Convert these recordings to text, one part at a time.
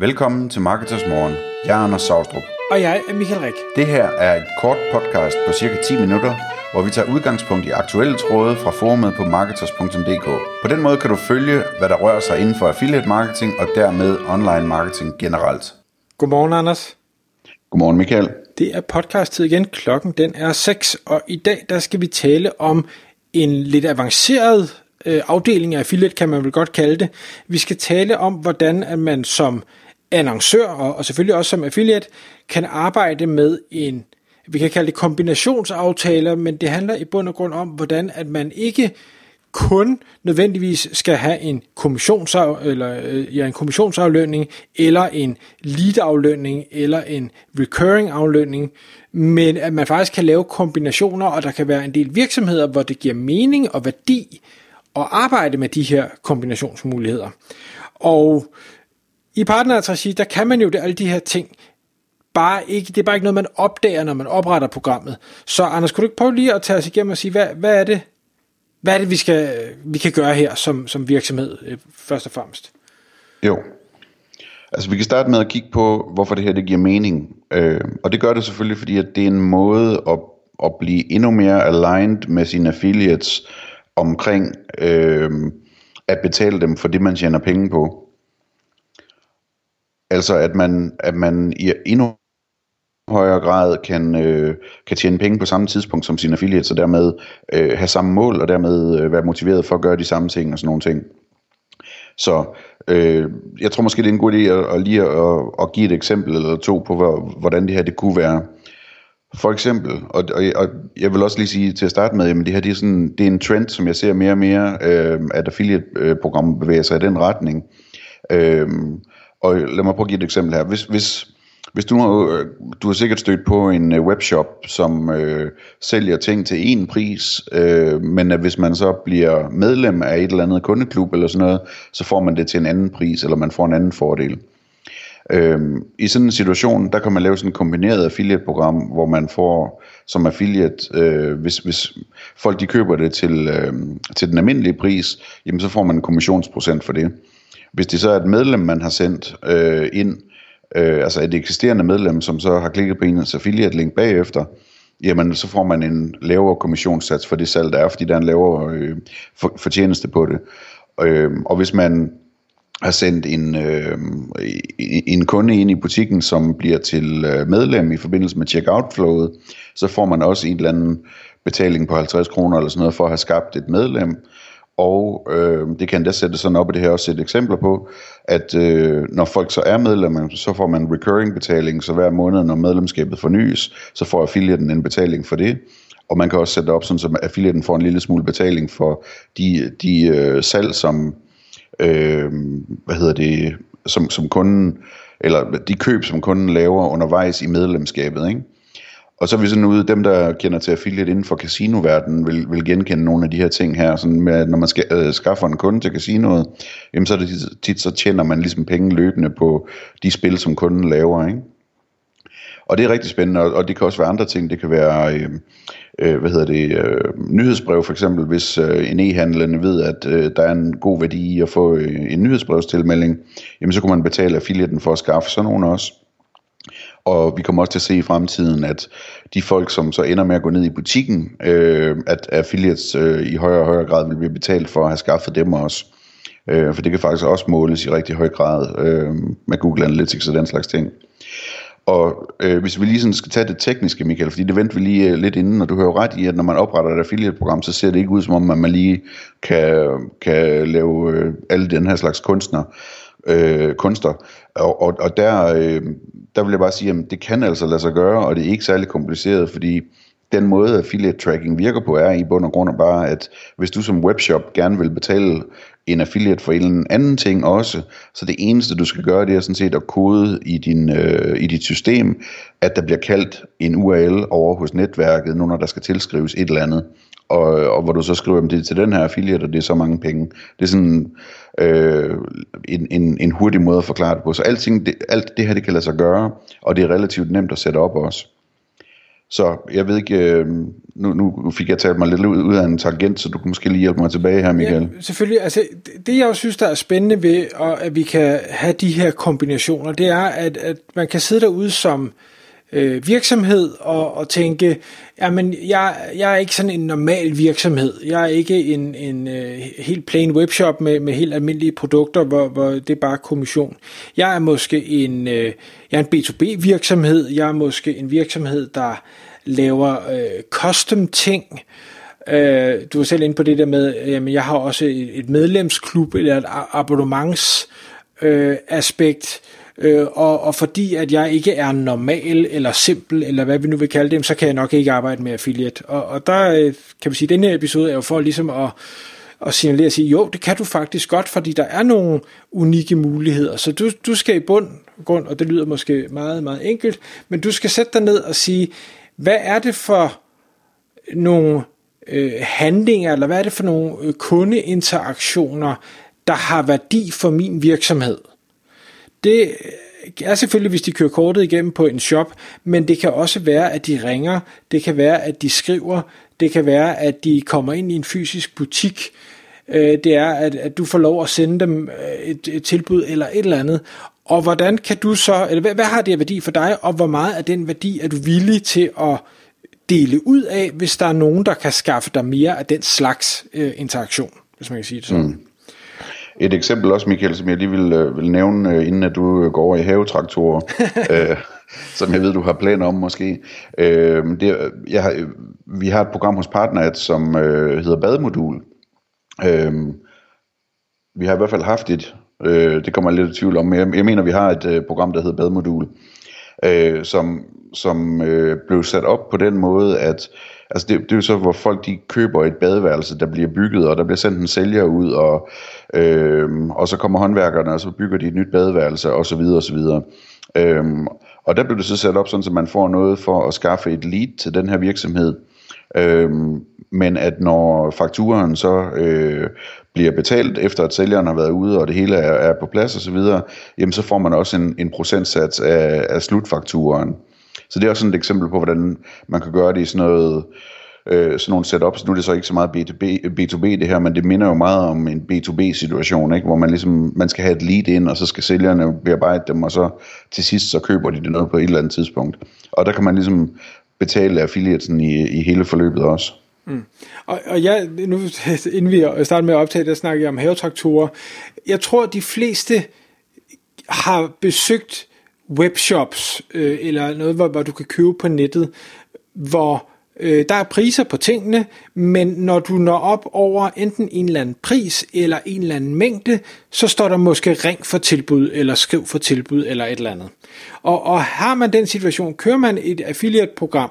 Velkommen til Marketers Morgen. Jeg er Anders Saustrup. Og jeg er Michael Rik. Det her er et kort podcast på cirka 10 minutter, hvor vi tager udgangspunkt i aktuelle tråde fra forumet på marketers.dk. På den måde kan du følge, hvad der rører sig inden for affiliate marketing og dermed online marketing generelt. Godmorgen, Anders. Godmorgen, Michael. Det er podcast-tid igen. Klokken den er 6, og i dag der skal vi tale om en lidt avanceret øh, afdeling af affiliate, kan man vel godt kalde det. Vi skal tale om, hvordan at man som annoncør, og, og selvfølgelig også som affiliate, kan arbejde med en, vi kan kalde det kombinationsaftaler, men det handler i bund og grund om, hvordan at man ikke kun nødvendigvis skal have en, kommissionsaf, eller, øh, ja, en kommissionsaflønning, eller en lead-aflønning, eller en recurring-aflønning, men at man faktisk kan lave kombinationer, og der kan være en del virksomheder, hvor det giver mening og værdi at arbejde med de her kombinationsmuligheder. Og i partnerregi, der kan man jo det, alle de her ting, bare ikke, det er bare ikke noget, man opdager, når man opretter programmet. Så Anders, kunne du ikke prøve lige at tage os igennem og sige, hvad, hvad er det, hvad er det vi, skal, vi kan gøre her som, som virksomhed, øh, først og fremmest? Jo. Altså vi kan starte med at kigge på, hvorfor det her det giver mening. Øh, og det gør det selvfølgelig, fordi at det er en måde at, at blive endnu mere aligned med sine affiliates omkring øh, at betale dem for det, man tjener penge på. Altså at man, at man i endnu højere grad kan, øh, kan tjene penge på samme tidspunkt som sine affiliates, og dermed øh, have samme mål, og dermed øh, være motiveret for at gøre de samme ting og sådan nogle ting. Så øh, jeg tror måske, det er en god idé at, at lige at, at give et eksempel eller to på, hvordan det her det kunne være. For eksempel, og, og, og jeg vil også lige sige til at starte med, at det her det er, sådan, det er en trend, som jeg ser mere og mere, øh, at affiliate-programmer bevæger sig i den retning. Øh, og lad mig prøve at give et eksempel her. Hvis, hvis, hvis du, har, øh, du har sikkert stødt på en øh, webshop, som øh, sælger ting til en pris, øh, men at hvis man så bliver medlem af et eller andet kundeklub eller sådan noget, så får man det til en anden pris, eller man får en anden fordel. Øhm, I sådan en situation, der kan man lave sådan et kombineret affiliate-program, hvor man får som affiliate, øh, hvis, hvis folk de køber det til, øh, til den almindelige pris, jamen så får man en kommissionsprocent for det. Hvis det så er et medlem, man har sendt øh, ind, øh, altså et eksisterende medlem, som så har klikket på ens affiliate-link bagefter, jamen så får man en lavere kommissionssats for det salg, der er, fordi der er en lavere øh, for, fortjeneste på det. Øh, og hvis man har sendt en, øh, en kunde ind i butikken, som bliver til øh, medlem i forbindelse med checkout-flowet, så får man også en eller anden betaling på 50 kroner eller sådan noget for at have skabt et medlem, og øh, det kan endda sætte sådan op, og det her også set eksempler på, at øh, når folk så er medlemmer, så får man recurring betaling, så hver måned, når medlemskabet fornyes, så får affiliaten en betaling for det. Og man kan også sætte op, sådan, så affiliaten får en lille smule betaling for de, de øh, salg, som, øh, hvad hedder det, som, som kunden, eller de køb, som kunden laver undervejs i medlemskabet, ikke? Og så er vi sådan ude, dem der kender til affiliate inden for casinoverdenen, vil, vil genkende nogle af de her ting her, sådan med, når man skal, øh, skaffer en kunde til casinoet, jamen så er det tit, tit, så tjener man ligesom penge løbende på de spil, som kunden laver, ikke? Og det er rigtig spændende, og, og det kan også være andre ting, det kan være, øh, øh, hvad hedder det, øh, nyhedsbrev for eksempel, hvis øh, en e-handlende ved, at øh, der er en god værdi i at få øh, en nyhedsbrevstilmelding, jamen så kunne man betale affiliaten for at skaffe sådan nogen også. Og vi kommer også til at se i fremtiden, at de folk, som så ender med at gå ned i butikken, øh, at affiliates øh, i højere og højere grad vil blive betalt for at have skaffet dem også. Øh, for det kan faktisk også måles i rigtig høj grad øh, med Google Analytics og den slags ting. Og øh, hvis vi lige sådan skal tage det tekniske, Michael, fordi det venter vi lige øh, lidt inden, og du har jo ret i, at når man opretter et affiliate-program, så ser det ikke ud som om, at man lige kan, kan lave øh, alle den her slags kunstner øh, kunster. Og, og, og der, øh, der vil jeg bare sige, at det kan altså lade sig gøre, og det er ikke særlig kompliceret, fordi den måde affiliate tracking virker på er i bund og grund bare, at hvis du som webshop gerne vil betale en affiliate for en eller anden ting også, så det eneste du skal gøre, det er sådan set at kode i, din, øh, i dit system, at der bliver kaldt en URL over hos netværket, nu når der skal tilskrives et eller andet og, og hvor du så skriver, at det er til den her affiliate, og det er så mange penge. Det er sådan øh, en, en, en hurtig måde at forklare det på. Så alting, det, alt det her, det kan lade sig gøre, og det er relativt nemt at sætte op også. Så jeg ved ikke, øh, nu, nu fik jeg talt mig lidt ud, ud af en tangent, så du kan måske lige hjælpe mig tilbage her, Michael. Ja, selvfølgelig. Altså, det jeg også synes, der er spændende ved, at vi kan have de her kombinationer, det er, at, at man kan sidde derude som øh, Øh, virksomhed og, og tænke, jamen jeg, jeg er ikke sådan en normal virksomhed. Jeg er ikke en, en øh, helt plain webshop med, med helt almindelige produkter, hvor, hvor det er bare kommission. Jeg er måske en, øh, jeg er en B2B virksomhed. Jeg er måske en virksomhed, der laver øh, custom ting. Øh, du var selv inde på det der med, jamen jeg har også et, et medlemsklub eller et abonnements øh, aspekt øh, og, og fordi at jeg ikke er normal eller simpel, eller hvad vi nu vil kalde dem, så kan jeg nok ikke arbejde med affiliate. Og, og der øh, kan vi sige, at denne episode er jo for ligesom at, at signalere og sige, jo, det kan du faktisk godt, fordi der er nogle unikke muligheder. Så du, du skal i bund grund, og det lyder måske meget, meget enkelt, men du skal sætte dig ned og sige, hvad er det for nogle øh, handlinger, eller hvad er det for nogle øh, kundeinteraktioner, der har værdi for min virksomhed? Det er selvfølgelig, hvis de kører kortet igennem på en shop, men det kan også være, at de ringer, det kan være, at de skriver, det kan være, at de kommer ind i en fysisk butik, øh, det er, at, at du får lov at sende dem øh, et, et tilbud eller et eller andet. Og hvordan kan du så, eller hvad, hvad har det værdi for dig, og hvor meget af den værdi er du villig til at dele ud af, hvis der er nogen, der kan skaffe dig mere af den slags øh, interaktion, hvis man kan sige det sådan. Mm. Et eksempel også, Michael, som jeg lige vil, øh, vil nævne, øh, inden at du går over i havetraktorer, øh, som jeg ved, du har planer om måske. Øh, det, jeg har, vi har et program hos Partneret, som øh, hedder Bademodul. Øh, vi har i hvert fald haft et, øh, det kommer jeg lidt i tvivl om, men jeg, jeg mener, vi har et øh, program, der hedder Bademodul, øh, som, som øh, blev sat op på den måde, at altså det, det er jo så, hvor folk de køber et badeværelse, der bliver bygget, og der bliver sendt en sælger ud, og, øh, og så kommer håndværkerne, og så bygger de et nyt badeværelse, og så videre, og så videre. Øh, og der blev det så sat op sådan, at man får noget for at skaffe et lead til den her virksomhed, øh, men at når fakturen så øh, bliver betalt, efter at sælgeren har været ude, og det hele er, er på plads osv., jamen så får man også en, en procentsats af, af slutfakturen. Så det er også sådan et eksempel på, hvordan man kan gøre det i sådan noget, øh, sådan nogle setups. Nu er det så ikke så meget B2B, B2B det her, men det minder jo meget om en B2B-situation, ikke? hvor man ligesom, man skal have et lead ind, og så skal sælgerne bearbejde dem, og så til sidst så køber de det noget på et eller andet tidspunkt. Og der kan man ligesom betale affiliaten i, i hele forløbet også. Mm. Og, og jeg, nu, inden vi starter med at optage, der snakker jeg om havetraktorer. Jeg tror, de fleste har besøgt webshops, øh, eller noget, hvor, hvor du kan købe på nettet, hvor øh, der er priser på tingene, men når du når op over enten en eller anden pris eller en eller anden mængde, så står der måske ring for tilbud, eller skriv for tilbud, eller et eller andet. Og, og har man den situation, kører man et affiliate-program,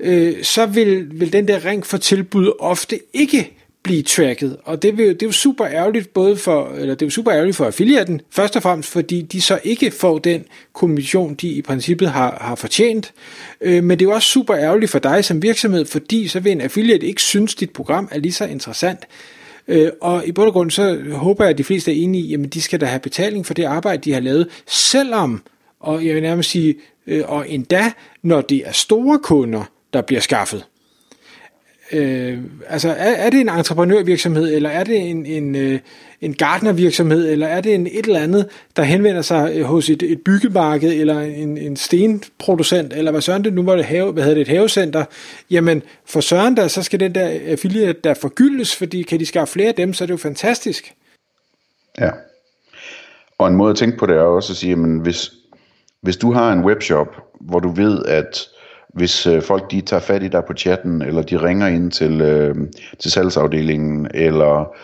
øh, så vil, vil den der ring for tilbud ofte ikke blive tracket, og det, vil, det er jo super ærgerligt både for, eller det er jo super ærgerligt for affiliaten, først og fremmest fordi de så ikke får den kommission, de i princippet har, har fortjent, øh, men det er jo også super ærgerligt for dig som virksomhed, fordi så vil en affiliate ikke synes, dit program er lige så interessant, øh, og i bund og grund så håber jeg, at de fleste er enige i, at de skal da have betaling for det arbejde, de har lavet, selvom, og jeg vil nærmest sige, øh, og endda, når det er store kunder, der bliver skaffet. Øh, altså er, er det en entreprenørvirksomhed, eller er det en, en, øh, en gartnervirksomhed, eller er det en et eller andet, der henvender sig øh, hos et, et byggemarked, eller en, en stenproducent, eller hvad søren det nu var det have, hvad hedder det, et havecenter, jamen for søren der, så skal den der affiliate der forgyldes, fordi kan de skaffe flere af dem, så er det jo fantastisk. Ja. Og en måde at tænke på det er også at sige, jamen hvis, hvis du har en webshop, hvor du ved, at hvis øh, folk de tager fat i dig på chatten, eller de ringer ind til, øh, til salgsafdelingen, eller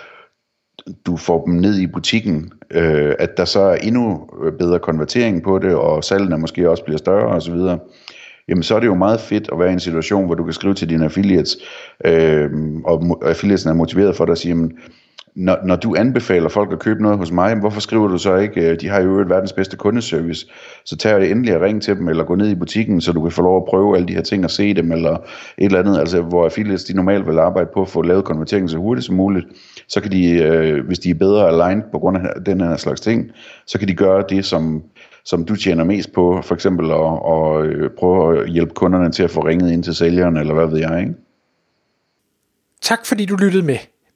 du får dem ned i butikken, øh, at der så er endnu øh, bedre konvertering på det, og salgene måske også bliver større osv., jamen så er det jo meget fedt at være i en situation, hvor du kan skrive til dine affiliates, øh, og affiliatesen er motiveret for dig at sige, jamen, når, når du anbefaler folk at købe noget hos mig, hvorfor skriver du så ikke, øh, de har jo et verdens bedste kundeservice, så tager jeg endelig at ringe til dem, eller gå ned i butikken, så du kan få lov at prøve alle de her ting og se dem, eller et eller andet, altså hvor affiliates de normalt vil arbejde på at få lavet konverteringen så hurtigt som muligt, så kan de, øh, hvis de er bedre aligned på grund af den her slags ting, så kan de gøre det, som, som du tjener mest på, for eksempel at, at øh, prøve at hjælpe kunderne til at få ringet ind til sælgeren, eller hvad ved jeg, ikke? Tak fordi du lyttede med.